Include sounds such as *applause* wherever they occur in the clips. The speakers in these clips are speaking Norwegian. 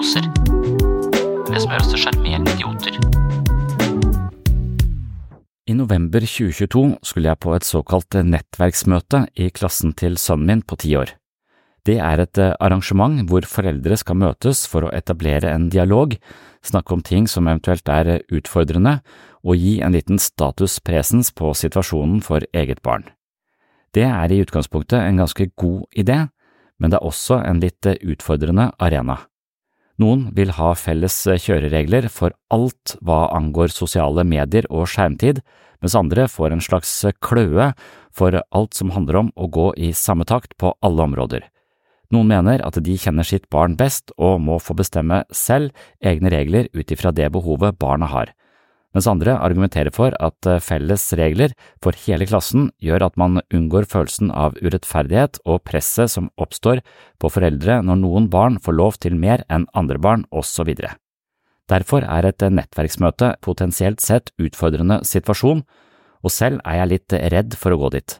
nevroser. Er det som gjør oss til sjarmerende idioter. I november 2022 skulle jeg på et såkalt nettverksmøte i klassen til sønnen min på ti år. Det er et arrangement hvor foreldre skal møtes for å etablere en dialog, snakke om ting som eventuelt er utfordrende, og gi en liten status presens på situasjonen for eget barn. Det er i utgangspunktet en ganske god idé, men det er også en litt utfordrende arena. Noen vil ha felles kjøreregler for alt hva angår sosiale medier og skjermtid, mens andre får en slags kløe for alt som handler om å gå i samme takt på alle områder. Noen mener at de kjenner sitt barn best og må få bestemme selv egne regler ut ifra det behovet barna har, mens andre argumenterer for at felles regler for hele klassen gjør at man unngår følelsen av urettferdighet og presset som oppstår på foreldre når noen barn får lov til mer enn andre barn, osv. Derfor er et nettverksmøte potensielt sett utfordrende situasjon, og selv er jeg litt redd for å gå dit.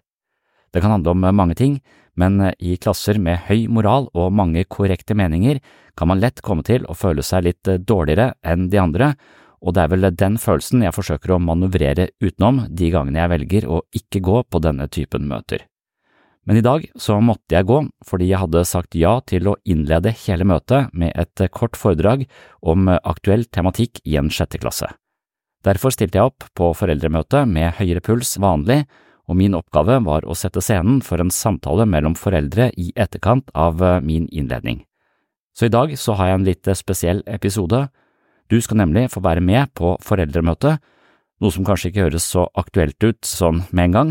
Det kan handle om mange ting, men i klasser med høy moral og mange korrekte meninger kan man lett komme til å føle seg litt dårligere enn de andre, og det er vel den følelsen jeg forsøker å manøvrere utenom de gangene jeg velger å ikke gå på denne typen møter. Men i dag så måtte jeg gå fordi jeg hadde sagt ja til å innlede hele møtet med et kort foredrag om aktuell tematikk i en sjette klasse. Derfor stilte jeg opp på foreldremøtet med høyere puls vanlig, og min oppgave var å sette scenen for en samtale mellom foreldre i etterkant av min innledning. Så i dag så har jeg en litt spesiell episode. Du skal nemlig få være med på foreldremøtet, noe som kanskje ikke høres så aktuelt ut sånn med en gang,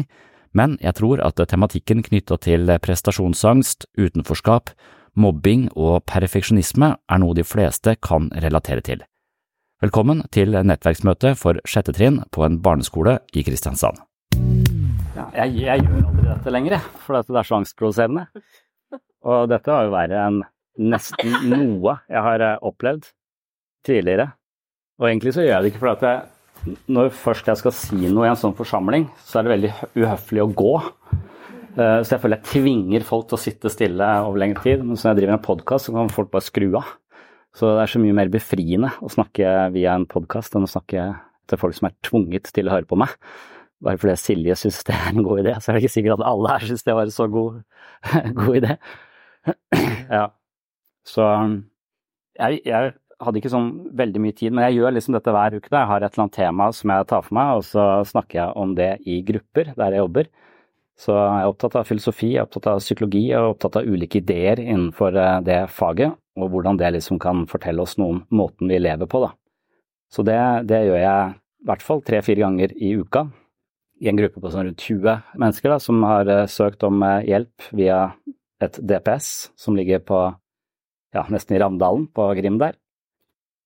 men jeg tror at tematikken knytta til prestasjonsangst, utenforskap, mobbing og perfeksjonisme er noe de fleste kan relatere til. Velkommen til nettverksmøte for sjette trinn på en barneskole i Kristiansand. Ja, jeg, jeg, gjør aldri dette lenger, for det er så angstprovoserende. Og dette har jo vært enn nesten noe jeg har opplevd tidligere. Og egentlig så gjør jeg det ikke at jeg, når først jeg skal si noe i en sånn forsamling, så er det veldig uhøflig å gå. Så jeg føler jeg tvinger folk til å sitte stille over lengre tid. Men når jeg driver en podkast, så kan folk bare skru av. Så det er så mye mer befriende å snakke via en podkast enn å snakke til folk som er tvunget til å høre på meg. Bare fordi Silje syns det er en god idé, så er det ikke sikkert at alle her syns det var en så god, *laughs* god idé. *clears throat* ja. Så jeg, jeg hadde ikke sånn veldig mye tid, men jeg gjør liksom dette hver uke. Da. Jeg har et eller annet tema som jeg tar for meg, og så snakker jeg om det i grupper der jeg jobber. Så jeg er opptatt av filosofi, jeg er opptatt av psykologi, jeg er opptatt av ulike ideer innenfor det faget, og hvordan det liksom kan fortelle oss noe om måten vi lever på, da. Så det, det gjør jeg i hvert fall tre-fire ganger i uka, i en gruppe på sånn rundt 20 mennesker da, som har søkt om hjelp via et DPS som ligger på ja, nesten i Ravndalen, på Grim der.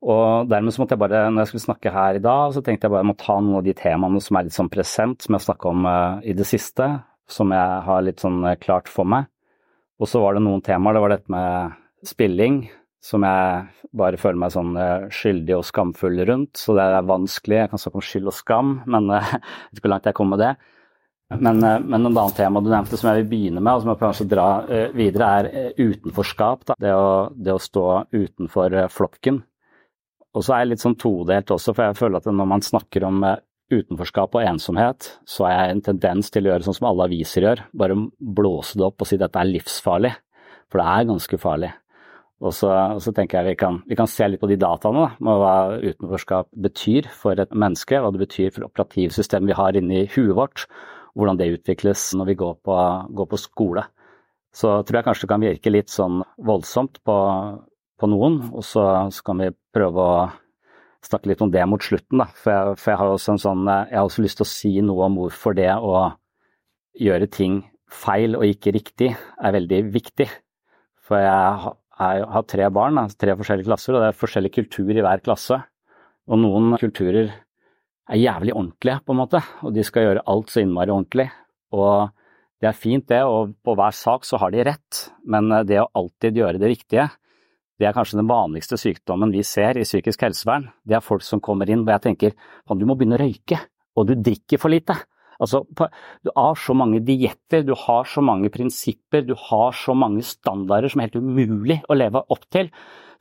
Og dermed så måtte jeg bare, når jeg skulle snakke her i dag, så tenkte jeg bare jeg må ta noen av de temaene som er litt sånn present, som jeg har snakka om uh, i det siste, som jeg har litt sånn uh, klart for meg. Og så var det noen temaer, det var dette med spilling som jeg bare føler meg sånn eh, skyldig og skamfull rundt. Så det er vanskelig. Jeg kan snakke om skyld og skam, men eh, *laughs* jeg vet ikke hvor langt jeg kom med det. Men, eh, men et annet tema du nevnte som jeg vil begynne med, og som jeg å dra videre, er utenforskap. Da. Det, å, det å stå utenfor flokken. Og så er jeg litt sånn todelt også, for jeg føler at når man snakker om utenforskap og ensomhet, så har jeg en tendens til å gjøre sånn som alle aviser gjør, bare blåse det opp og si dette er livsfarlig. For det er ganske farlig. Og så, og så, tenker jeg vi kan, vi kan, se litt på de dataene, da, med hva utenforskap betyr for et menneske, hva det betyr for operativsystemet vi har inni huet vårt, hvordan det utvikles når vi går på, går på, skole. Så tror jeg kanskje det kan virke litt sånn voldsomt på, på noen, og så, så, kan vi prøve å snakke litt om det mot slutten. Da. For, jeg, for jeg, har også en sånn, jeg har også lyst til å si noe om hvorfor det å gjøre ting feil og ikke riktig er veldig viktig. For jeg jeg har tre barn, da, tre forskjellige klasser, og det er forskjellig kultur i hver klasse. Og noen kulturer er jævlig ordentlige, på en måte, og de skal gjøre alt så innmari ordentlig. Og det er fint, det, og på hver sak så har de rett, men det å alltid gjøre det riktige, det er kanskje den vanligste sykdommen vi ser i psykisk helsevern. Det er folk som kommer inn hvor jeg tenker du må begynne å røyke, og du drikker for lite. Altså, du har så mange dietter, du har så mange prinsipper, du har så mange standarder som er helt umulig å leve opp til.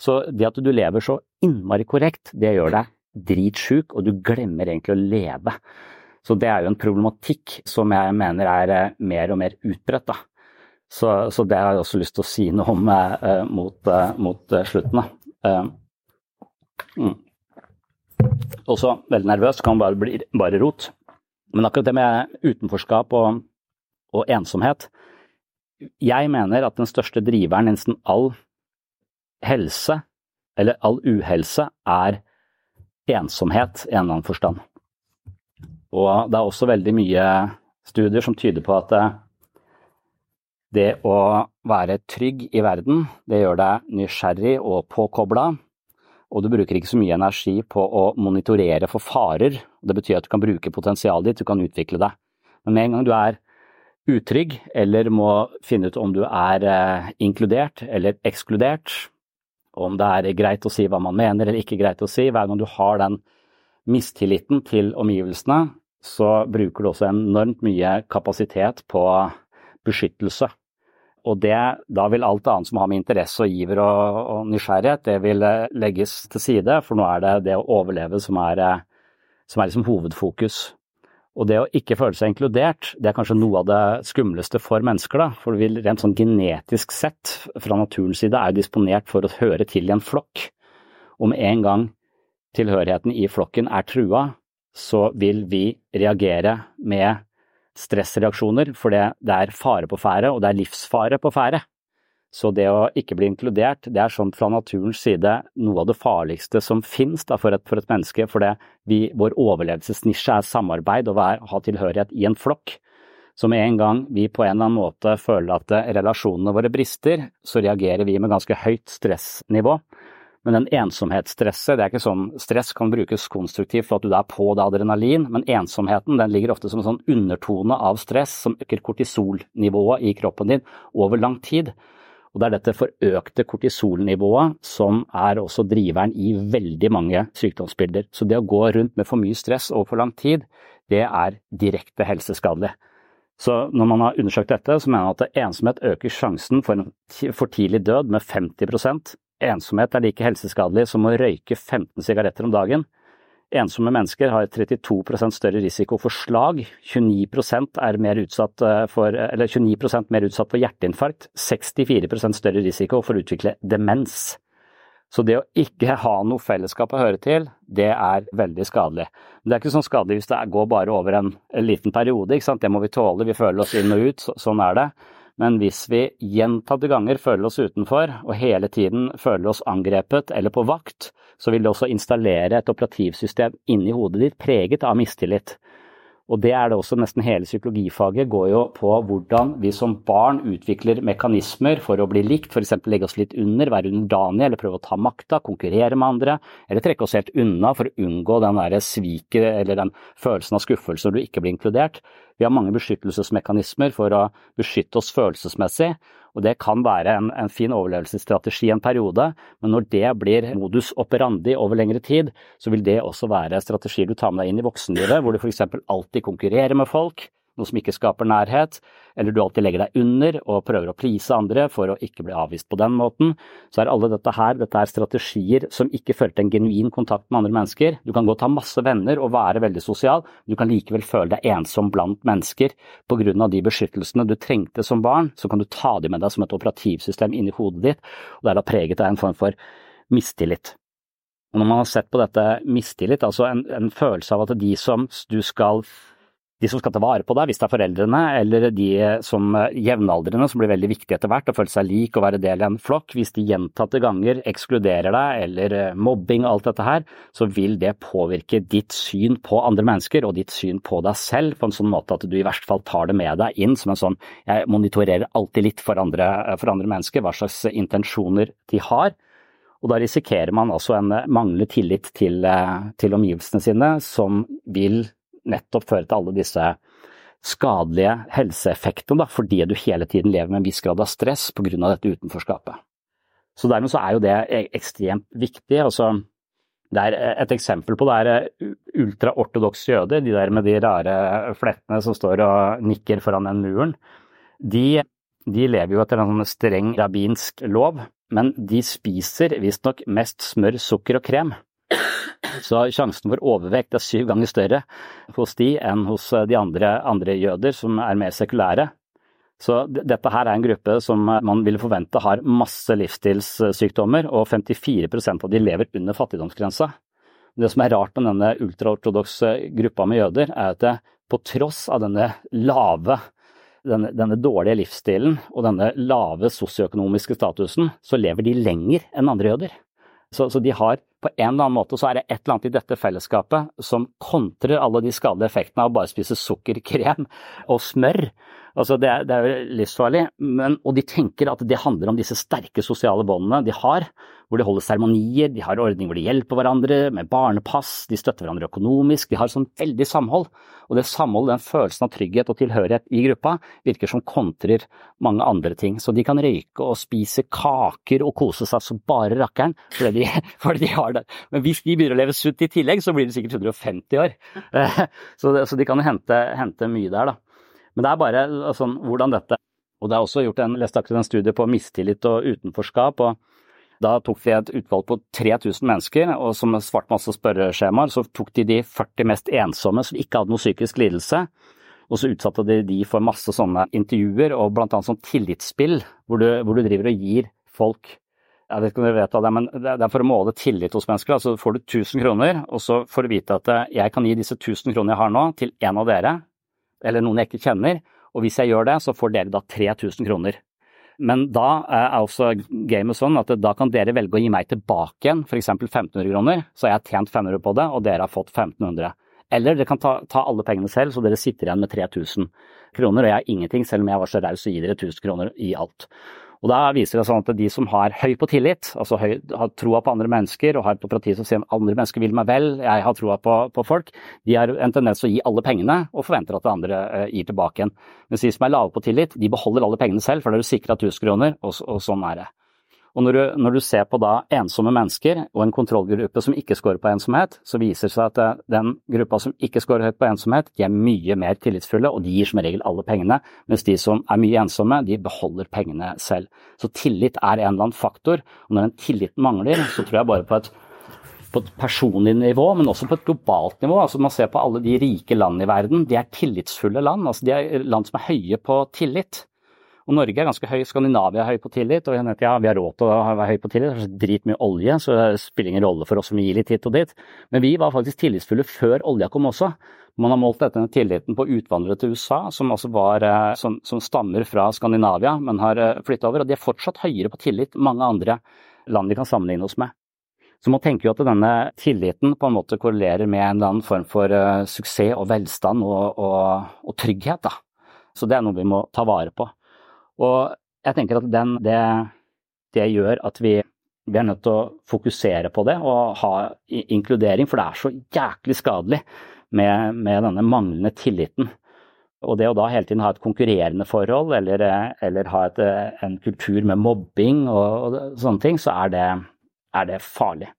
Så det at du lever så innmari korrekt, det gjør deg dritsjuk, og du glemmer egentlig å leve. Så det er jo en problematikk som jeg mener er eh, mer og mer utbredt. da. Så, så, det har jeg også lyst til å si noe om eh, mot, eh, mot eh. Eh, mm. Også veldig nervøs, kan bare bli bare rot. Men akkurat det med utenforskap og, og, ensomhet Jeg mener at den største driveren i nesten all helse, eller all uhelse, er ensomhet i en eller annen forstand. Og det er også veldig mye studier som tyder på at det å være trygg i verden, det gjør deg nysgjerrig og påkobla, og du bruker ikke så mye energi på å monitorere for farer. Det betyr at du kan bruke potensialet ditt, du kan utvikle deg. Men med en gang du er utrygg, eller må finne ut om du er eh, inkludert eller ekskludert, om det er greit å si hva man mener eller ikke greit å si, hver gang du har den mistilliten til omgivelsene, så bruker du også enormt mye kapasitet på beskyttelse. Og det, da vil alt annet som har med interesse og giver og, og, nysgjerrighet, det vil eh, legges til side, for nå er det det å overleve som er, eh, som er liksom hovedfokus. Og det å ikke føle seg inkludert, det er kanskje noe av det skumleste for mennesker, da. For vi rent sånn genetisk sett, fra naturens side, er disponert for å høre til i en flokk. Med en gang tilhørigheten i flokken er trua, så vil vi reagere med stressreaksjoner, for det, det er fare på ferde, og det er livsfare på ferde. Så det å ikke bli inkludert, det er sånn fra naturens side noe av det farligste som finnes da, for, et, for et menneske, for det, vi, vår overlevelsesnisje er samarbeid og å ha tilhørighet i en flokk. Så med en gang vi på en eller annen måte føler at relasjonene våre brister, så reagerer vi med ganske høyt stressnivå. Men den ensomhetsstresset, det er ikke sånn Stress kan brukes konstruktivt for at du er på det adrenalin, men ensomheten den ligger ofte som en sånn undertone av stress som øker kortisolnivået i kroppen din over lang tid. Og det er dette forøkte kortisolnivået som er også driveren i veldig mange sykdomsbilder. Så det å gå rundt med for mye stress over for lang tid, det er direkte helseskadelig. Så når man har undersøkt dette, så mener man at ensomhet øker sjansen for en for tidlig død med 50 Ensomhet er like helseskadelig som å røyke 15 sigaretter om dagen. Ensomme mennesker har 32% større risiko for slag, 29% er mer utsatt for, for, 29% mer utsatt for hjerteinfarkt, 64 større risiko for å utvikle demens. Så det å ikke ha noe fellesskap å høre til, det er veldig skadelig. Men det er ikke sånn skadelig hvis det går bare over en, en liten periode, det må vi tåle, vi føler oss inn og ut, så, sånn er det. Men hvis vi gjentatte ganger føler oss utenfor, og hele tiden føler oss angrepet eller på vakt, så vil det også installere et operativsystem inni hodet ditt preget av mistillit. Og det er det også nesten hele psykologifaget går jo på hvordan vi som barn utvikler mekanismer for å bli likt, f.eks. legge oss litt under, være underdanige eller prøve å ta makta, konkurrere med andre, eller trekke oss helt unna for å unngå den der sviket eller den følelsen av skuffelse når du ikke blir inkludert. Vi har mange beskyttelsesmekanismer for å beskytte oss følelsesmessig, og det kan være en, en fin overlevelsesstrategi en periode, men når det blir modus operandi over lengre tid, så vil det også være strategier du tar med deg inn i voksenlivet, hvor du f.eks. alltid konkurrerer med folk, noe som ikke skaper nærhet, eller du alltid legger deg under og prøver å please andre for å ikke bli avvist på den måten, så er alle dette her dette er strategier som ikke fører til en genuin kontakt med andre mennesker. Du kan godt ha masse venner og være veldig sosial, men du kan likevel føle deg ensom blant mennesker på grunn av de beskyttelsene du trengte som barn. Så kan du ta dem med deg som et operativsystem inni hodet ditt, og det er da preget av en form for mistillit. Og når man har sett på dette mistillit, altså en, en følelse av at de som du skal de som skal ta vare på deg, hvis det er foreldrene, eller de som jevnaldrende, som blir veldig viktige etter hvert, å føle seg lik og være del av en flokk, hvis de gjentatte ganger ekskluderer deg, eller eh, mobbing og alt dette her, så vil det påvirke ditt syn på andre mennesker og ditt syn på deg selv på en sånn måte at du i verste fall tar det med deg inn som en sånn Jeg monitorerer alltid litt for andre, for andre mennesker, hva slags intensjoner de har. Og da risikerer man altså en manglende tillit til, eh, til omgivelsene sine, som vil nettopp føre til alle disse skadelige helseeffektene, da, fordi du hele tiden lever med en viss grad av stress pga. dette utenforskapet. Så dermed så er jo det e- ekstremt viktig. Altså, det er et eksempel på det er ultraortodokse jøder, de der med de rare flettene som står og nikker foran den muren. De, de lever jo etter en sånn streng rabbinsk lov, men de spiser visstnok mest smør, sukker og krem. Så sjansen for overvekt er syv ganger større hos de enn hos eh, de andre, andre jøder som er mer sekulære. Så dette her er en gruppe som man ville forvente har masse livsstilssykdommer, og 54% av de lever under fattigdomsgrensa. Det som er rart med denne ultraortodokse gruppa med jøder, er at det, på tross av denne lave denne, denne, dårlige livsstilen og denne lave sosioøkonomiske statusen, så lever de lenger enn andre jøder. Så, så, de har på en eller annen måte så er det et eller annet i dette fellesskapet som kontrer alle de skadelige effektene av å bare spise sukker, krem og smør. Altså det, er, det er jo livsfarlig, men, og de tenker at det handler om disse sterke sosiale båndene de har, hvor de holder seremonier, de har ordninger hvor de hjelper hverandre med barnepass, de støtter hverandre økonomisk, de har sånn veldig samhold. Og det samholdet, den følelsen av trygghet og tilhørighet i gruppa, virker som kontrer mange andre ting. Så de kan røyke og spise kaker og kose seg som bare rakkeren fordi de, *laughs* fordi de har det. Men hvis de begynner å leve sunt i tillegg, så blir de sikkert 150 år. *laughs* Så, de kan hente, hente mye der, da. Men det er bare sånn hvordan dette Og det er også gjort en, lest en studie på mistillit og utenforskap. og da tok vi et utvalg på 3000 mennesker, og som svarte masse spørreskjemaer, så tok de de 40 mest ensomme som ikke hadde noe psykisk lidelse. Og så utsatte de de for masse sånne intervjuer og bl.a. sånn tillitsspill, hvor du, hvor du, driver og gir folk jeg vet ikke om dere vet det, men det er for å måle tillit hos mennesker. Altså får du 1000 kroner, og så får du vite at jeg kan gi disse 1000 kronene jeg har nå, til en av dere, eller noen jeg ikke kjenner, og hvis jeg gjør det, så får dere da 3000 kroner. Men da er også gamet sånn at da kan dere velge å gi meg tilbake igjen f.eks. 1500 kroner, så jeg har tjent 500 på det, og dere har fått 1500. Eller dere kan ta, ta alle pengene selv, så dere sitter igjen med 3000 kroner, og jeg har ingenting, selv om jeg var så raus å gi dere 1000 kroner i alt. Og Da viser det seg sånn at de som har høy på tillit, altså høy, har troa på andre mennesker og har et operativ som sier andre mennesker vil meg vel, jeg har troa på, på, folk, de har en tendens å gi alle pengene og forventer at det andre eh, gir tilbake igjen. Mens de som er lave på tillit, de beholder alle pengene selv, for da er du sikra 1000 kroner, og, og sånn er det. Og når du, når du, ser på da ensomme mennesker og en kontrollgruppe som ikke scorer på ensomhet, så viser det seg at eh, den gruppa som ikke scorer høyt på ensomhet, de er mye mer tillitsfulle, og de gir som regel alle pengene, mens de som er mye ensomme, de beholder pengene selv. Så tillit er en eller annen faktor, og når den tilliten mangler, så tror jeg bare på et på et personlig nivå, men også på et globalt nivå. Altså Man ser på alle de rike landene i verden. De er tillitsfulle land. altså De er land som er høye på tillit. Og Norge er ganske høy, Skandinavia er høy på tillit, og jeg ja, vi har råd til å være høy på tillit. Det er dritmye olje, så det spiller ingen rolle for oss om vi gir litt hit og dit. Men vi var faktisk tillitsfulle før olja kom også. Man har målt dette tilliten på utvandrere til USA, som, altså var, eh, som, som stammer fra Skandinavia, men har eh, flytta over. Og de er fortsatt høyere på tillit mange andre land vi kan sammenligne oss med. Så man tenker jo at denne tilliten på en måte korrelerer med en eller annen form for uh, suksess og velstand og, og, og trygghet. Da. Så det er noe vi må ta vare på. Og jeg tenker at den, det, det, gjør at vi, vi, er nødt til å fokusere på det og ha inkludering, for det er så jæklig skadelig med, med denne manglende tilliten. Og det å da hele tiden ha et konkurrerende forhold, eller, eller ha et, en kultur med mobbing og, og, sånne ting, så er det, er det farlig.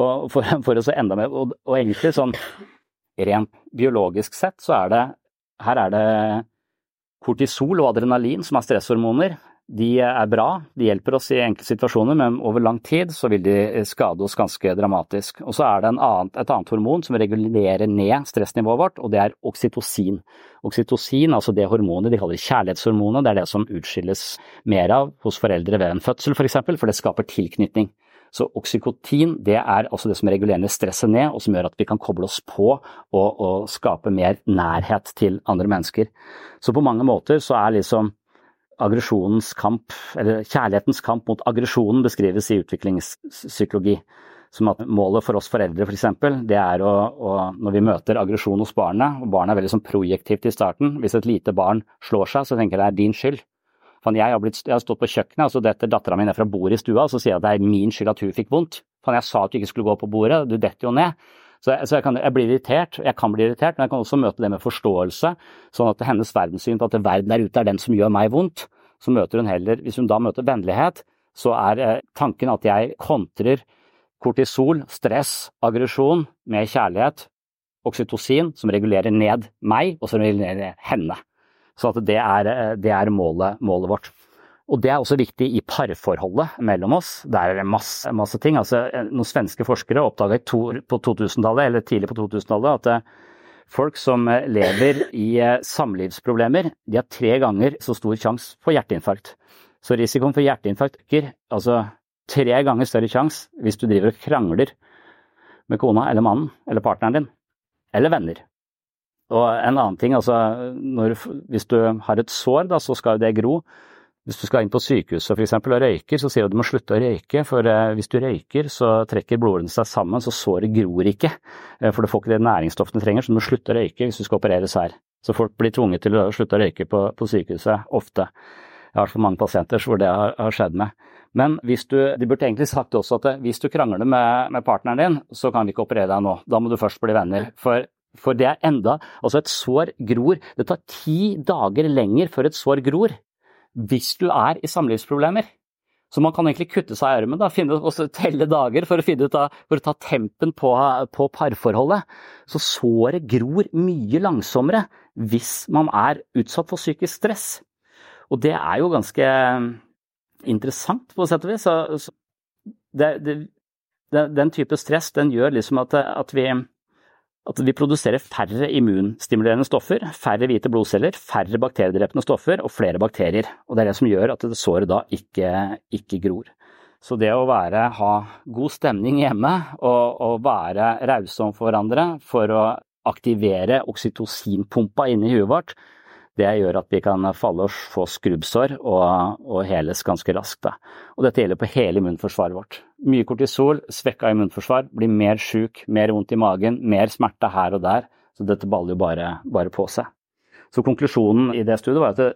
Og for, for å se enda mer, og, og, egentlig sånn rent biologisk sett, så er det Her er det kortisol og adrenalin som er stresshormoner de er bra, de hjelper oss i enkelte situasjoner, men over lang tid så vil de skade oss ganske dramatisk. Og så er det annet, et annet hormon som regulerer ned stressnivået vårt, og det er oksytocin. Oksytocin, altså det hormonet de kaller kjærlighetshormonet, det er det som utskilles mer av hos foreldre ved en fødsel f.eks., for, eksempel, for det skaper tilknytning. Så oksykotin det er altså det som regulerer stresset ned, og som gjør at vi kan koble oss på og, og skape mer nærhet til andre mennesker. Så på mange måter så er liksom aggresjonens kamp, eller kjærlighetens kamp mot aggresjonen beskrives i utviklingspsykologi. Som at målet for oss foreldre f.eks. For det er å, å, når vi møter aggresjon hos barnet, og barnet er veldig sånn projektivt i starten Hvis et lite barn slår seg, så tenker jeg det er din skyld. Fan, jeg, har blitt, jeg har stått på kjøkkenet, og så detter dattera mi ned fra bordet i stua, og så sier jeg at det er min skyld at hun fikk vondt. Fan, jeg sa at du ikke skulle gå på bordet, du detter jo ned. Så, jeg, så jeg, kan, jeg, blir irritert, jeg kan bli irritert, men jeg kan også møte det med forståelse, sånn at hennes verdenssyn på at verden der ute er den som gjør meg vondt. Så møter hun heller, hvis hun da møter vennlighet, så er eh, tanken at jeg kontrer kortisol, stress, aggresjon med kjærlighet, oksytocin, som regulerer ned meg, og som regulerer henne. Så det er, eh, det er målet, målet vårt. Og det er også viktig i parforholdet mellom oss. Der er det masse, masse ting. Altså, noen svenske forskere oppdaga på 2000-tallet, eller tidlig på 2000-tallet, at eh, folk som eh, lever i eh, samlivsproblemer, de har tre ganger så stor sjanse for hjerteinfarkt. Så risikoen for hjerteinfarkt øker altså tre ganger større sjanse hvis du driver og krangler med kona eller mannen eller partneren din, eller venner. Og en annen ting, altså når, hvis du har et sår, da, så skal det gro. Hvis du skal inn på sykehuset for eksempel, og røyker, så sier du at du må slutte å røyke. For eh, hvis du røyker, så trekker blodårene seg sammen, så såret gror ikke. Eh, for du får ikke det næringsstoffene trenger, så du må slutte å røyke hvis du skal opereres her. Så folk blir tvunget til å slutte å røyke på, på sykehuset, ofte. Jeg har for mange pasienter hvor det har, har, skjedd med. Men hvis du, de burde egentlig sagt også at hvis du krangler med, med partneren din, så kan vi ikke operere deg nå. Da må du først bli venner. For for det er enda Altså, et sår gror. Det tar ti dager lenger før et sår gror hvis du er i samlivsproblemer. Så man kan egentlig kutte seg i armen da, finne, og telle dager for å, finne ut av, for å ta tempen på, på parforholdet. Så såret gror mye langsommere hvis man er utsatt for psykisk stress. Og det er jo ganske interessant, på sett og vis. Så, det, det, den type stress den gjør liksom at, at vi at vi produserer færre immunstimulerende stoffer, færre hvite blodceller, færre bakteriedrepende stoffer og flere bakterier. Og Det er det som gjør at såret da ikke, ikke gror. Så det å være, ha god stemning hjemme og, og være rause overfor hverandre for å aktivere oksytocinpumpa inni huet vårt, det gjør at vi kan falle og få skrubbsår og, og heles ganske raskt. Da. Og dette gjelder på hele immunforsvaret vårt. Mye kortisol, svekka immunforsvar, blir mer sjuk, mer vondt i magen, mer smerte her og der. Så dette baller jo bare, bare på seg. Så konklusjonen i det studiet var at det,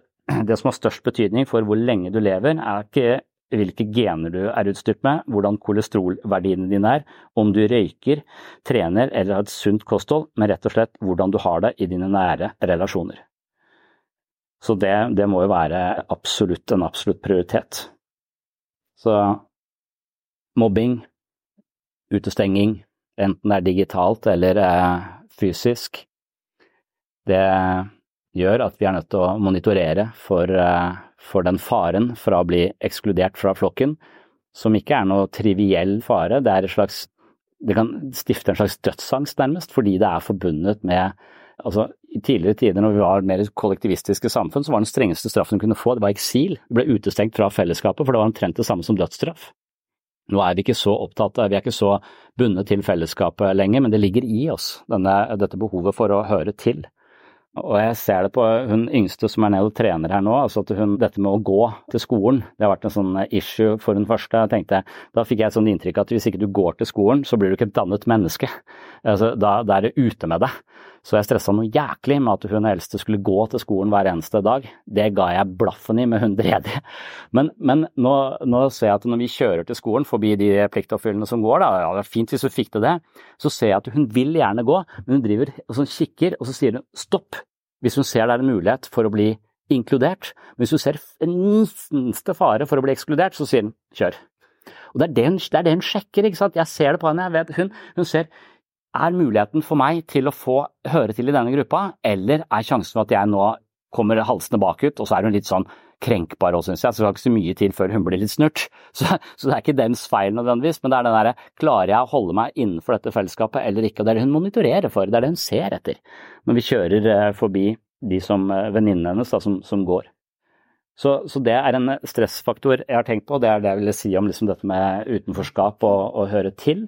det som har størst betydning for hvor lenge du lever, er ikke hvilke gener du er utstyrt med, hvordan kolesterolverdiene dine er, om du røyker, trener eller har et sunt kosthold, men rett og slett hvordan du har det i dine nære relasjoner. Så det, det må jo være absolutt en absolutt prioritet. Så mobbing, utestenging, enten det er digitalt eller eh, fysisk, det gjør at vi er nødt til å monitorere for, eh, for den faren for å bli ekskludert fra flokken, som ikke er noe triviell fare. Det, er et slags, det kan stifte en slags dødsangst, nærmest, fordi det er forbundet med altså, I tidligere tider når vi var mer kollektivistiske samfunn, så var den strengeste straffen du kunne få, det var eksil. Du ble utestengt fra fellesskapet, for det var omtrent det samme som dødsstraff. Nå er vi ikke så opptatt vi er ikke så bundet til fellesskapet lenger, men det ligger i oss, denne, dette behovet for å høre til. Og jeg ser det på hun yngste som er nede og trener her nå, altså at hun, dette med å gå til skolen, det har vært en sånn issue for hun første. Jeg tenkte, Da fikk jeg et sånn inntrykk at hvis ikke du går til skolen, så blir du ikke et dannet menneske. Altså, da, da er det ute med det. Så jeg stressa noe jæklig med at hun eldste skulle gå til skolen hver eneste dag. Det ga jeg blaffen i med hun tredje. Men, men nå, nå, ser jeg at når vi kjører til skolen forbi de pliktoppfyllende som går, da, ja det er fint hvis hun fikk til det, så ser jeg at hun vil gjerne gå, men hun driver og sånn kikker, og så sier hun stopp, hvis hun ser det er en mulighet for å bli inkludert. Men hvis hun ser en minste fare for å bli ekskludert, så sier hun kjør. Og det er det hun, det er det hun sjekker, ikke sant. Jeg ser det på henne, jeg vet hun, hun ser er muligheten for meg til å få høre til i denne gruppa, eller er sjansen for at jeg nå kommer halsende bakut, og så er hun litt sånn krenkbar òg, syns jeg. Så det skal ikke så mye til før hun blir litt snurt. *laughs* Så, så det er ikke dens feil nødvendigvis, men det er den derre klarer jeg å holde meg innenfor dette fellesskapet eller ikke. Og det er det hun monitorerer for, det er det hun ser etter når vi kjører eh, forbi de som eh, venninnene hennes da, som, som går. Så, så, det er en stressfaktor jeg har tenkt på, og det er det jeg ville si om liksom dette med utenforskap og, og høre til.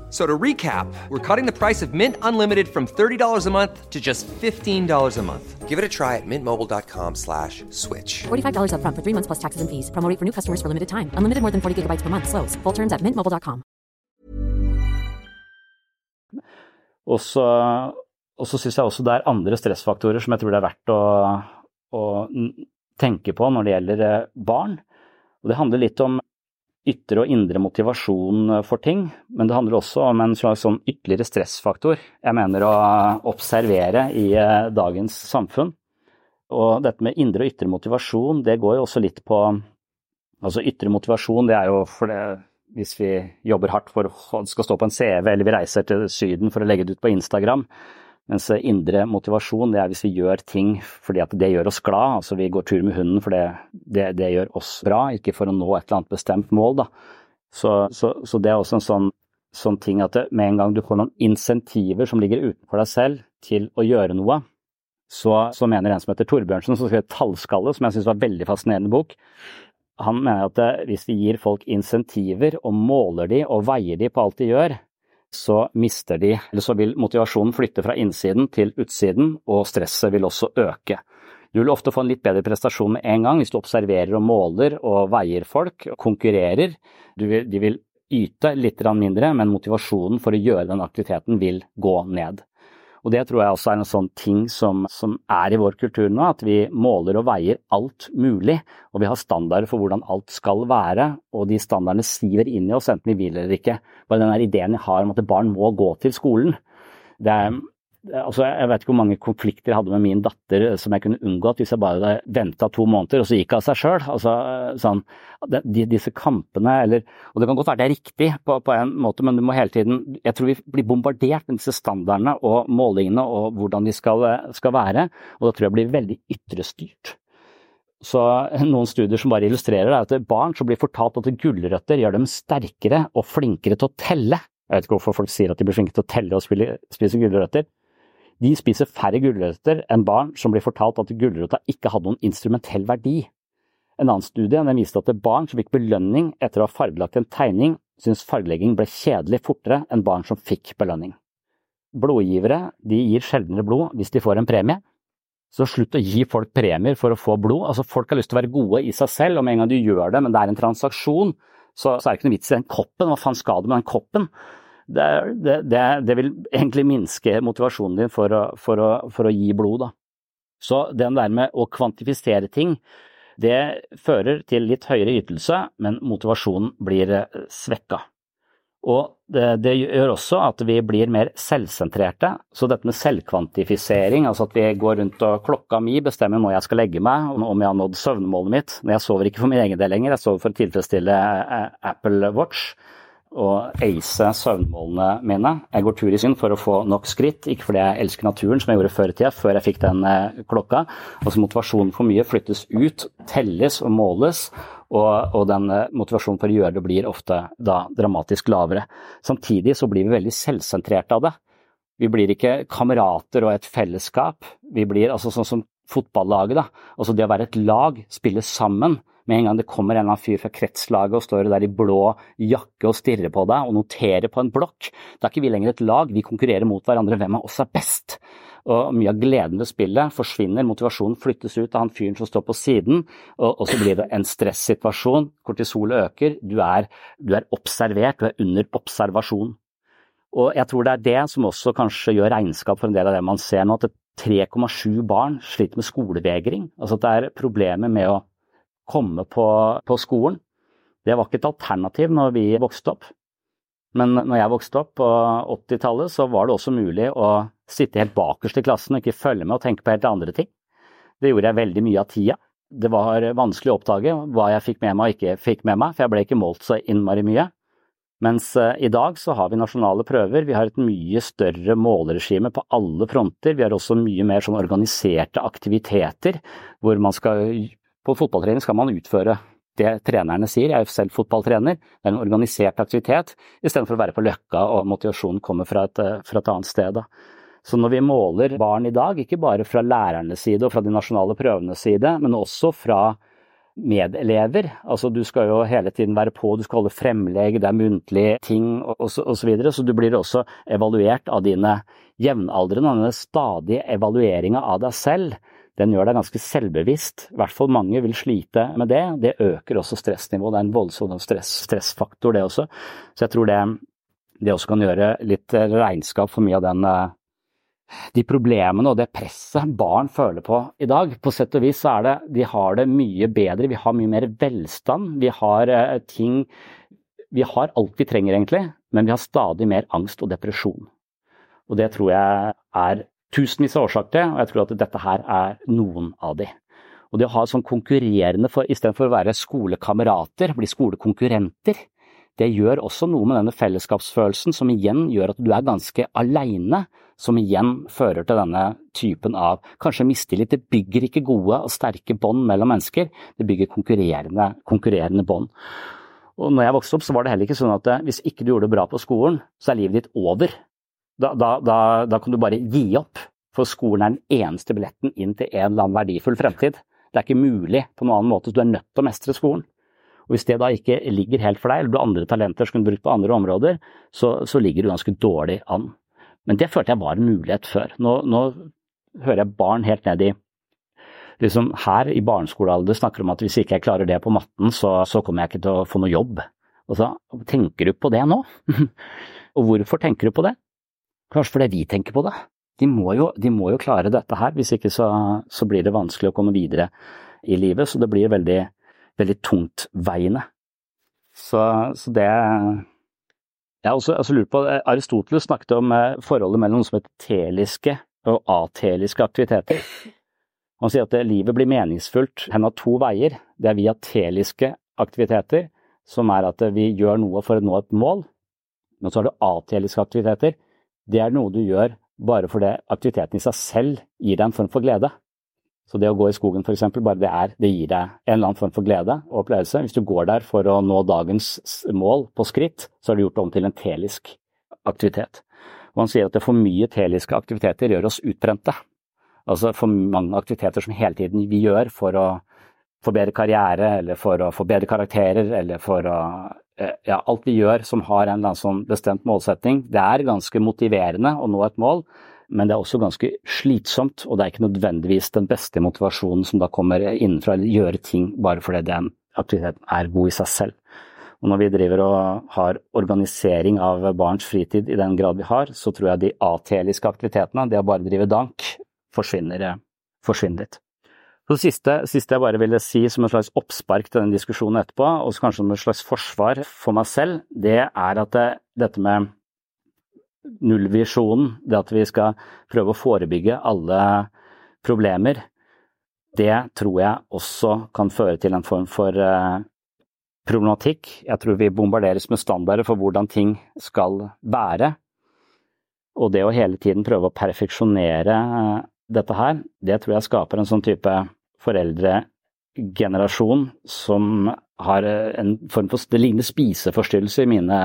So to recap, we're cutting the price of Mint Unlimited from $30 a month to just $15 a month. Give it a try at mintmobile.com slash switch. $45 upfront for three months plus taxes and fees. Promo for new customers for limited time. Unlimited more than 40 gigabytes per month. Slows. Full terms at mintmobile.com. Og så, og så syns jeg også det er andre stressfaktorer som jeg tror det er verdt å, å tenke på når det gjelder eh, barn. Og det handler litt om ytre og indre motivasjon for ting, men det handler også om en slags sånn ytterligere stressfaktor jeg mener å observere i eh, dagens samfunn. Og dette med indre og ytre motivasjon, det går jo også litt på Altså ytre motivasjon, det er jo for det hvis vi jobber hardt for å skal stå på en CV, eller vi reiser til Syden for å legge det ut på Instagram. Mens indre motivasjon det er hvis vi gjør ting fordi at det gjør oss glad. Altså vi går tur med hunden fordi det, det gjør oss bra, ikke for å nå et eller annet bestemt mål. Da. Så, så, så det er også en sånn, sånn ting at det, med en gang du får noen insentiver som ligger utenfor deg selv til å gjøre noe, så, så mener en som heter Torbjørnsen, som skrev 'Tallskalle', som jeg syns var en veldig fascinerende bok, han mener at hvis vi gir folk insentiver og måler de og veier de på alt de gjør, så mister de, eller så vil motivasjonen flytte fra innsiden til utsiden, og stresset vil også øke. Du vil ofte få en litt bedre prestasjon med en gang hvis du observerer og måler og veier folk, og konkurrerer. Vil, de vil yte litt mindre, men motivasjonen for å gjøre den aktiviteten vil gå ned. Og det tror jeg også er en sånn ting som, som, er i vår kultur nå, at vi måler og veier alt mulig. Og vi har standarder for hvordan alt skal være, og de standardene siver inn i oss enten vi vil eller ikke. Bare den ideen jeg har om at barn må gå til skolen. Det er, Altså, jeg vet ikke hvor mange konflikter jeg hadde med min datter som jeg kunne unngått hvis jeg bare venta to måneder og så gikk av seg sjøl. Altså, sånn, de, disse kampene, eller Og det kan godt være det er riktig på, på, en måte, men du må hele tiden Jeg tror vi blir bombardert med disse standardene og målingene og hvordan de skal, skal være, og da tror jeg blir veldig ytrestyrt. Så Noen studier som bare illustrerer det, er at barn som blir fortalt at gulrøtter gjør dem sterkere og flinkere til å telle. Jeg vet ikke hvorfor folk sier at de blir flinke til å telle og spise gulrøtter. De spiser færre gulrøtter enn barn som blir fortalt at gulrota ikke hadde noen instrumentell verdi. En annen studie viste at barn som fikk belønning etter å ha fargelagt en tegning, syntes fargelegging ble kjedelig fortere enn barn som fikk belønning. Blodgivere gir sjeldnere blod hvis de får en premie. Så slutt å gi folk premier for å få blod. Altså, folk har lyst til å være gode i seg selv, og med en gang du gjør det, men det er en transaksjon, så, så er det ikke noe vits i den koppen. Hva faen skal du med den koppen? Det, det, det, vil egentlig minske motivasjonen din for å, for å, for å gi blod. Da. Så den der med å kvantifisere ting, det fører til litt høyere ytelse, men motivasjonen blir eh, svekka. Og det, det, gjør også at vi blir mer selvsentrerte. Så dette med selvkvantifisering, altså at vi går rundt og klokka mi bestemmer når jeg skal legge meg, om jeg har nådd søvnmålet mitt. Men jeg sover ikke for min egen del lenger, jeg sover for å tilfredsstille eh, Apple Watch og ace søvnmålene mine. Jeg går tur i synd for å få nok skritt, ikke fordi jeg elsker naturen, som jeg gjorde før i tida, før jeg fikk den eh, klokka. Altså Motivasjonen for mye flyttes ut, telles og måles, og, og den eh, motivasjonen for å gjøre det blir ofte da dramatisk lavere. Samtidig så blir vi veldig selvsentrerte av det. Vi blir ikke kamerater og et fellesskap. Vi blir altså sånn som fotballaget, da. Altså det å være et lag, spille sammen. Med en gang det kommer en eller annen fyr fra kretslaget og står der i blå jakke og stirrer på deg og noterer på en blokk, da er ikke vi lenger et lag, vi konkurrerer mot hverandre. Hvem av oss er best? Og mye av gleden ved spillet forsvinner, motivasjonen flyttes ut av han fyren som står på siden, og, og så blir det en stressituasjon. Kortisolet øker, du er, du er observert, du er under observasjon. Og jeg tror det er det som også kanskje gjør regnskap for en del av det man ser nå, at 3,7 barn sliter med skolevegring. Altså at det er problemer med å komme på, på, skolen. Det var ikke et alternativ når vi vokste opp. Men når jeg vokste opp på 80-tallet, så var det også mulig å sitte helt bakerst i klassen og ikke følge med og tenke på helt andre ting. Det gjorde jeg veldig mye av tida. Det var vanskelig å oppdage hva jeg fikk med meg og ikke fikk med meg, for jeg ble ikke målt så innmari mye. Mens eh, i dag så har vi nasjonale prøver, vi har et mye større måleregime på alle fronter. Vi har også mye mer sånn organiserte aktiviteter hvor man skal På fotballtrening skal man utføre det trenerne sier, jeg er selv fotballtrener, det er en organisert aktivitet, istedenfor å være på Løkka og motivasjonen kommer fra et, eh, fra et annet sted. Så når vi måler barn i dag, ikke bare fra lærernes side og fra de nasjonale prøvenes side, men også fra medelever. Altså du skal jo hele tiden være på, du skal holde fremlegg, det er muntlige ting osv. Så, og så, videre, så du blir også evaluert av dine jevnaldrende. Denne stadige evalueringa av deg selv, den gjør deg ganske selvbevisst. I hvert fall mange vil slite med det. Det øker også stressnivået. Det er en voldsom stress, stressfaktor, det også. Så jeg tror det, det også kan gjøre litt regnskap for mye av den eh, de problemene og det presset barn føler på i dag. På sett og vis så er det De har det mye bedre, vi har mye mer velstand. Vi har eh, ting Vi har alt vi trenger, egentlig, men vi har stadig mer angst og depresjon. Og det tror jeg er tusenvis av årsaker til, og jeg tror at dette her er noen av de. Og det å ha sånn konkurrerende for istedenfor å være skolekamerater, bli skolekonkurrenter, det gjør også noe med denne fellesskapsfølelsen, som igjen gjør at du er ganske aleine, som igjen fører til denne typen av kanskje mistillit. Det bygger ikke gode og sterke bånd mellom mennesker, det bygger konkurrerende, konkurrerende bånd. Og når jeg vokste opp, så var det heller ikke sånn at eh, hvis ikke du gjorde det bra på skolen, så er livet ditt over. Da, da, da, da kan du bare gi opp, for skolen er den eneste billetten inn til en eller annen verdifull fremtid. Det er ikke mulig på noen annen måte, så du er nødt til å mestre skolen. Og Hvis det da ikke ligger helt for deg, eller du har andre talenter som kunne brukt på andre områder, så, så, ligger du ganske dårlig an. Men det følte jeg var en mulighet før. Nå, nå hører jeg barn helt ned i liksom Her i barneskolealder snakker om at hvis ikke jeg klarer det på matten, så, så kommer jeg ikke til å få noe jobb. Og så tenker du på det nå? *laughs* og hvorfor tenker du på det? Kanskje fordi vi tenker på det. De må jo, de må jo klare dette her, hvis ikke så, så blir det vanskelig å komme videre i livet. Så det blir veldig veldig tungtveiende. Så, så det Jeg har også, også lurt på Aristoteles snakket om eh, forholdet mellom noe som heter teliske og ateliske aktiviteter. Han sier at livet blir meningsfullt hen av to veier. Det er via teliske aktiviteter, som er at vi gjør noe for å nå et mål. Men så er det ateliske aktiviteter. Det er noe du gjør bare fordi aktiviteten i seg selv gir deg en form for glede. Så det å gå i skogen f.eks., bare det er, det gir deg en eller annen form for glede og opplevelse. Hvis du går der for å nå dagens mål på skritt, så har du gjort det om til en telisk aktivitet. Og han sier at det for mye teliske aktiviteter gjør oss utbrente. Altså for mange aktiviteter som hele tiden vi gjør for å få bedre karriere, eller for å få bedre karakterer, eller for å Ja, alt vi gjør som har en eller annen sånn bestemt målsetting, det er ganske motiverende å nå et mål, men det er også ganske slitsomt, og det er ikke nødvendigvis den beste motivasjonen som da kommer innenfra, eller gjøre ting bare fordi den aktiviteten er god i seg selv. Og når vi driver og har organisering av barns fritid i den grad vi har, så tror jeg de ateliske aktivitetene, det å bare drive dank, forsvinner, forsvinner litt. Så det siste, siste, jeg bare ville si som en slags oppspark til den diskusjonen etterpå, og kanskje som et slags forsvar for meg selv, det er at det, dette med nullvisjonen, det at vi skal prøve å forebygge alle problemer, det tror jeg også kan føre til en form for eh, problematikk. Jeg tror vi bombarderes med standarder for hvordan ting skal være. Og det å hele tiden prøve å perfeksjonere eh, dette her, det tror jeg skaper en sånn type foreldregenerasjon som har en form for Det ligner spiseforstyrrelse i mine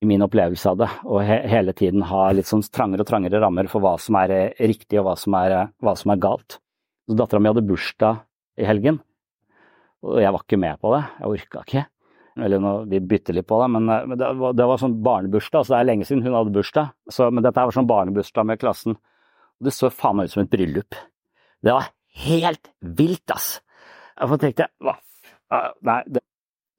i min opplevelse av det, og he hele tiden ha litt sånn trangere og trangere rammer for hva som er eh, riktig og hva som er, eh, hva som er galt. Så Dattera mi hadde bursdag i helgen, og jeg var ikke med på det. Jeg orka ikke. Eller nå, vi bytter litt på det, men, men det, var, det, var, sånn barnebursdag, så det er lenge siden hun hadde bursdag. Så, men dette var sånn barnebursdag med klassen. Og det så faen meg ut som et bryllup. Det var helt vilt, ass. Jeg tenkte hva Nei, det,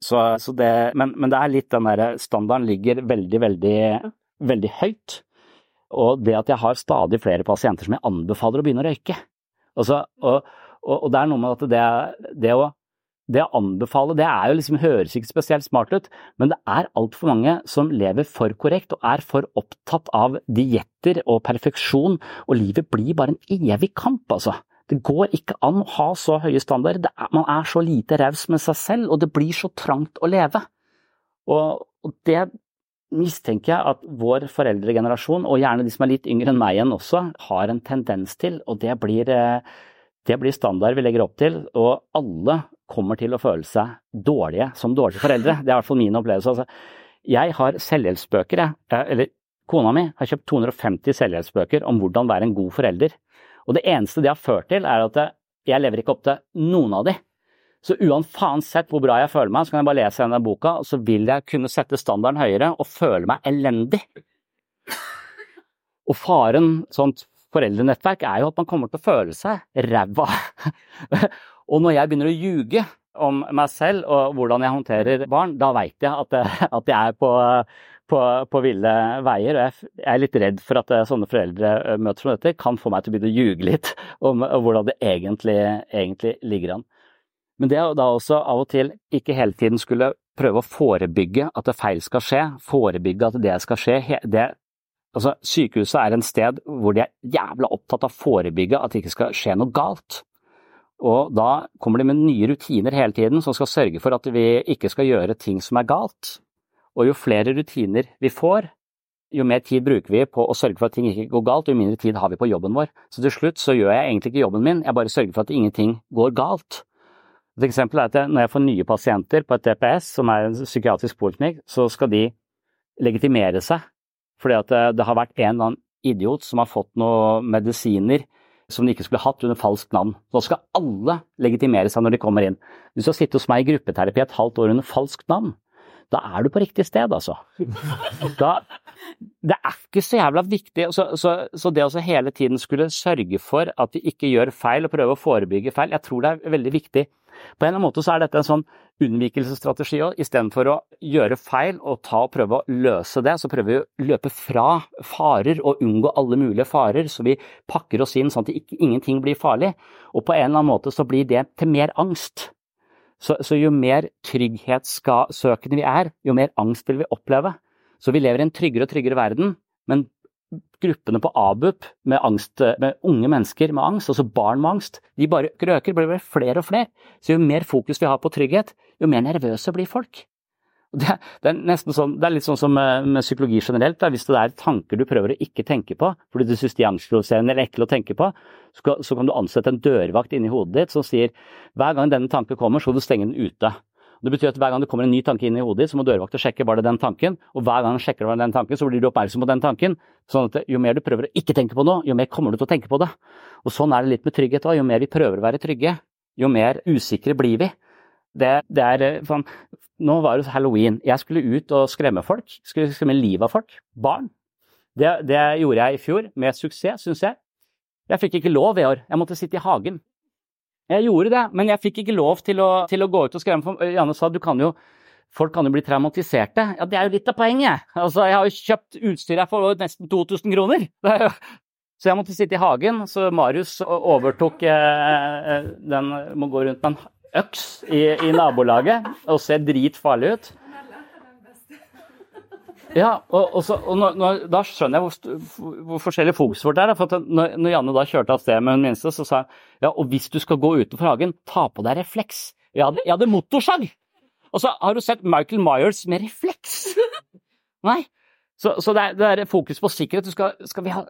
så, så det, men, men, det er litt den derre Standarden ligger veldig, veldig, veldig høyt. Og det at jeg har stadig flere pasienter som jeg anbefaler å begynne å røyke. Altså, og, og, og, det er noe med at det, det, å, det, å, anbefale, det er jo liksom, høres ikke spesielt smart ut, men det er altfor mange som lever for korrekt og er for opptatt av dietter og perfeksjon, og livet blir bare en evig kamp, altså. Det går ikke an å ha så høye standarder. Er, man er så lite raus med seg selv, og det blir så trangt å leve. Og, og, det mistenker jeg at vår foreldregenerasjon, og gjerne de som er litt yngre enn meg igjen også, har en tendens til. Og det blir, eh, det blir standard vi legger opp til. Og alle kommer til å føle seg dårlige som dårlige foreldre. Det er i hvert fall min opplevelse. Altså, jeg har selvhjelpsbøker, jeg. Eller kona mi har kjøpt 250 selvhjelpsbøker om hvordan være en god forelder. Og det eneste det har ført til, er at jeg lever ikke opp til noen av de. Så uansett hvor bra jeg føler meg, så kan jeg bare lese denne boka, og så vil jeg kunne sette standarden høyere og føle meg elendig. Og faren sånt foreldrenettverk er jo at man kommer til å føle seg ræva. og når jeg begynner å ljuge om meg selv og hvordan jeg håndterer barn, da veit jeg at, at jeg er på på, på, ville veier. og Jeg er litt redd for at sånne sånne foreldremøter som dette kan få meg til å begynne å ljuge litt *laughs* om hvordan det egentlig, egentlig, ligger an. Men det å da også av og til ikke hele tiden skulle prøve å forebygge at det feil skal skje, forebygge at det skal skje det, altså Sykehuset er en sted hvor de er jævla opptatt av å forebygge at det ikke skal skje noe galt. Og da kommer de med nye rutiner hele tiden som skal sørge for at vi ikke skal gjøre ting som er galt. Og jo flere rutiner vi får, jo mer tid bruker vi på å sørge for at ting ikke går galt, jo mindre tid har vi på jobben vår. Så til slutt så gjør jeg egentlig ikke jobben min, jeg bare sørger for at ingenting går galt. Et eksempel er at når jeg får nye pasienter på et DPS, som er en psykiatrisk poliklinikk, så skal de legitimere seg fordi at det har vært en eller annen idiot som har fått noen medisiner som de ikke skulle hatt under falskt navn. Nå skal alle legitimere seg når de kommer inn. Du skal sitte hos meg i gruppeterapi et halvt år under falskt navn da er du på riktig sted, altså. Da, det er ikke så jævla viktig. Så, så, så det å hele tiden skulle sørge for at vi ikke gjør feil og prøve å forebygge feil, jeg tror det er veldig viktig. På en eller annen måte så er dette en sånn unnvikelsesstrategi òg. Istedenfor å gjøre feil og ta og prøve å løse det, så prøver vi å løpe fra farer og unngå alle mulige farer. Så vi pakker oss inn sånn at ikke, ingenting blir farlig. Og på en eller annen måte så blir det til mer angst. Så, så jo mer trygghetssøkende vi er, jo mer angst vil vi oppleve. Så vi lever i en tryggere og tryggere verden, men gruppene på ABUP med, angst, med unge mennesker med angst, altså barn med angst, de bare øker, blir flere og flere. Så jo mer fokus vi har på trygghet, jo mer nervøse blir folk. Det, det, er sånn, det, er litt sånn som med, med psykologi generelt. Da. Hvis det er tanker du prøver å ikke tenke på fordi du syns de er angstprovoserende eller ekle å tenke på, så, så, kan du ansette en dørvakt inni hodet ditt som sier hver gang denne tanken kommer, så må du stenge den ute. Det betyr at Hver gang det kommer en ny tanke inn i hodet ditt, så må dørvakta sjekke var det den tanken. Og hver gang han sjekker var det den tanken, så blir du oppmerksom på den tanken. sånn at Jo mer du prøver å ikke tenke på noe, jo mer kommer du til å tenke på det. Og Sånn er det litt med trygghet òg. Jo mer vi prøver å være trygge, jo mer usikre blir vi. Det, det er, sånn, nå var det halloween. Jeg skulle ut og skremme folk. Skulle skremme livet av folk. Barn. Det, det gjorde jeg i fjor, med suksess, syns jeg. Jeg fikk ikke lov i år. Jeg måtte sitte i hagen. Jeg gjorde det, men jeg fikk ikke lov til å, til å gå ut og skremme. For Janne sa du kan jo Folk kan jo bli traumatiserte. Ja, det er jo litt av poenget. Altså, jeg har jo kjøpt utstyr her for nesten 2000 kroner. Så jeg måtte sitte i hagen. Så Marius overtok eh, eh den Må gå rundt med en øks i, i nabolaget og ser dritfarlig ut. Ja, og, og, så, og når, når, Da skjønner jeg hvor, hvor forskjellig fokuset vårt er. for når, når, Janne da kjørte av sted med hun minste, så sa hun ja, og hvis du skal gå utenfor hagen, ta på deg refleks. Jeg hadde, jeg hadde motorsag! Og så har du sett Michael Myers med refleks! Nei. Så, så det, er, det, er, fokus på sikkerhet. Skal, skal, vi ha,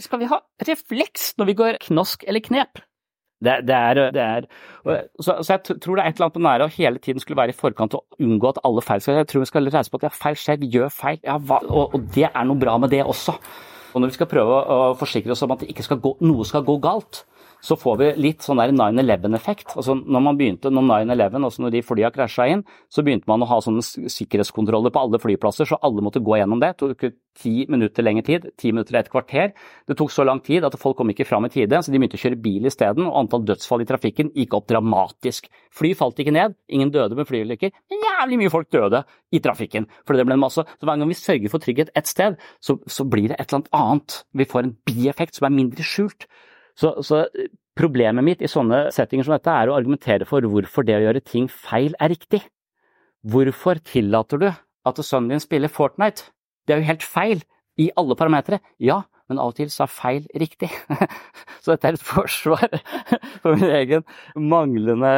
skal vi ha refleks når vi går knask eller knep? Det, det, er, det er så, så, jeg tror det er et eller annet på nære å hele tiden skulle være i forkant og unngå at alle feil skal Jeg tror vi skal reise på at ja, feil skjer, vi gjør feil, ja, og, og, det er noe bra med det også. Og når vi skal prøve å forsikre oss om at ikke skal gå, noe skal gå galt, så får vi litt sånn der 9-11-effekt. Altså når man begynte, når 9-11, altså når de flya krasja inn, så begynte man å ha sånne sikkerhetskontroller på alle flyplasser, så alle måtte gå gjennom det. Det tok ti minutter lengre tid, ti minutter et kvarter. Det tok så lang tid at folk kom ikke fram i tide, så de begynte å kjøre bil isteden, og antall dødsfall i trafikken gikk opp dramatisk. Fly falt ikke ned, ingen døde med flyulykker, jævlig mye folk døde i trafikken. For det ble en masse. Så hver gang vi sørger for trygghet ett sted, så, så blir det et eller annet annet. Vi får en bieffekt som er mindre skjult. Så, så, problemet mitt i sånne settinger som dette er å argumentere for hvorfor det å gjøre ting feil er riktig. Hvorfor tillater du at sønnen din spiller Fortnite? Det er jo helt feil i alle parametere. Ja, men av og til så er feil riktig. *laughs* så dette er et forsvar *laughs* for min egen manglende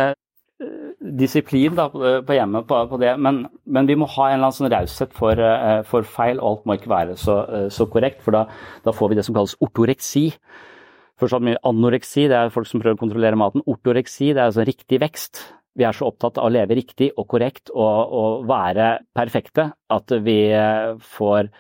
eh, disiplin da, på hjemmet på, på det, men, men, vi må ha en eller annen sånn raushet for, eh, for, feil, og alt må ikke være så, eh, så korrekt, for da, da, får vi det som kalles ortoreksi. Forstått mye anoreksi, det er folk som prøver å kontrollere maten. Ortoreksi, det er altså riktig vekst. Vi er så opptatt av å leve riktig og korrekt og, og være perfekte at vi eh, får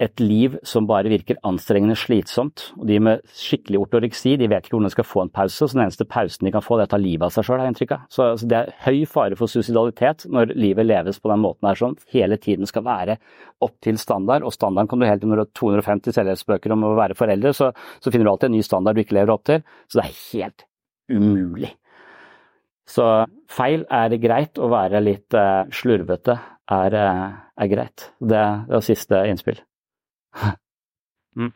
et liv som bare virker anstrengende slitsomt. Og de med skikkelig ortoreksi de vet ikke hvordan de skal få en pause, så den eneste pausen de kan få, det er å ta livet av seg sjøl, har jeg inntrykk av. Så, altså, det er høy fare for suicidalitet når livet leves på den måten her sånn. Hele tiden skal være opp til standard, og standarden kan du helt til når du har 250 selvhjelpsbøker om å være foreldre, så, så finner du alltid en ny standard du ikke lever opp til. Så det er helt umulig. Så feil er greit, å være litt uh, slurvete er, uh, er greit. Det, det var siste innspill. Mm.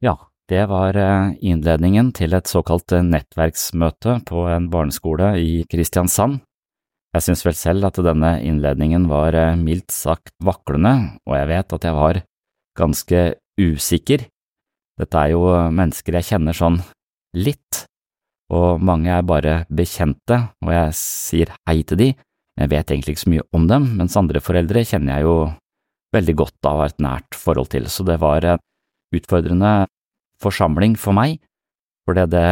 Ja, det var eh, innledningen til et såkalt eh, nettverksmøte på en barneskole i Kristiansand. Jeg syns vel selv at denne innledningen var eh, mildt sagt vaklende, og jeg vet at jeg var ganske usikker. Dette er jo mennesker jeg kjenner sånn litt, og mange er bare bekjente, og jeg sier hei til de, jeg vet egentlig ikke så mye om dem, mens andre foreldre kjenner jeg jo veldig godt av et nært forhold til, så det var en utfordrende forsamling for meg, fordi det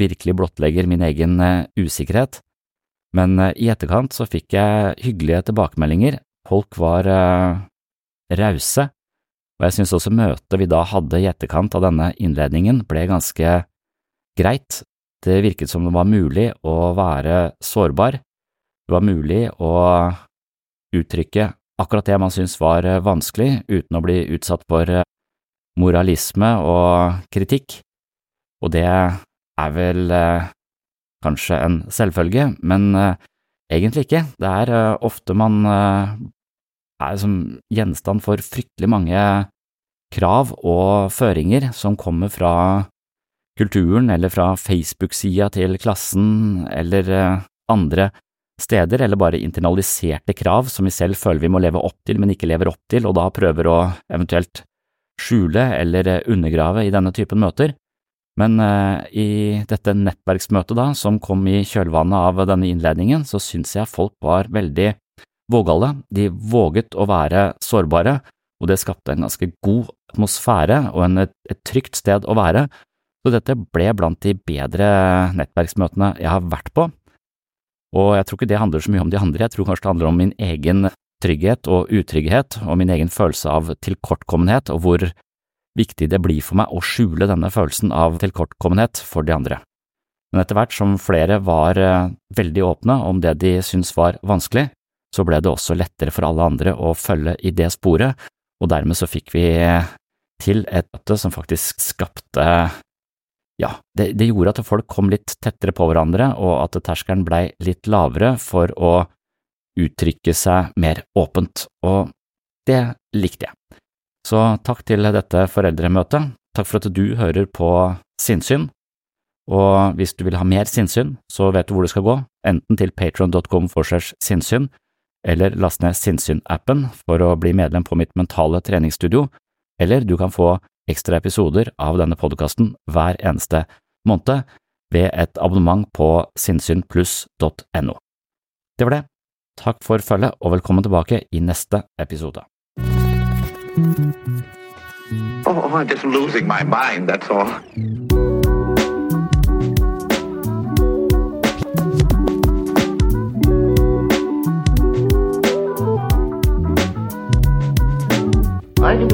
virkelig blottlegger min egen eh, usikkerhet. Men eh, i etterkant så fikk jeg hyggelige tilbakemeldinger, folk var uh, rause, og jeg synes også møtet vi da hadde i etterkant av denne innledningen ble ganske greit. Det virket som det var mulig å være sårbar, det var mulig å uttrykke akkurat det man syntes var eh, vanskelig, uten å bli utsatt for eh, moralisme og kritikk, og det er vel eh, kanskje en selvfølge, men egentlig ikke. Det er ofte man er som gjenstand for fryktelig mange krav og føringer som kommer fra kulturen eller fra Facebook-sida til klassen eller andre steder, eller bare internaliserte krav som vi selv føler vi må leve opp til, men ikke lever opp til, og da prøver å eventuelt skjule eller undergrave i denne typen møter. Men eh, i dette nettverksmøtet da, som kom i kjølvannet av denne innledningen, så syns jeg folk var veldig vågale, de våget å være sårbare, og det skapte en ganske god atmosfære og en, et trygt sted å være, så dette ble blant de bedre nettverksmøtene jeg har vært på, og jeg tror ikke det handler så mye om de andre, jeg tror kanskje det handler om min egen trygghet og utrygghet og min egen følelse av tilkortkommenhet og hvor viktig det blir for meg å skjule denne følelsen av tilkortkommenhet for de andre. Men etter hvert som flere var eh, veldig åpne om det de syntes var vanskelig, så ble det også lettere for alle andre å følge i det sporet, og dermed så fikk vi til et møte som faktisk skapte ja, det, det, gjorde at folk kom litt tettere på hverandre, og at terskelen blei litt lavere for å uttrykke seg mer åpent, og det likte jeg. Så takk til dette foreldremøtet, takk for at du hører på Sinnsyn, og hvis du vil ha mer sinnsyn, så vet du hvor du skal gå, enten til patron.com forsers sinnsyn, eller last ned Sinnsyn-appen for å bli medlem på mitt mentale treningsstudio, eller du kan få ekstra episoder av denne podkasten hver eneste måned ved et abonnement på sinnssynpluss.no. Det var det. Takk for følget, og velkommen tilbake i neste episode. Oh, I'm just losing my mind, that's all.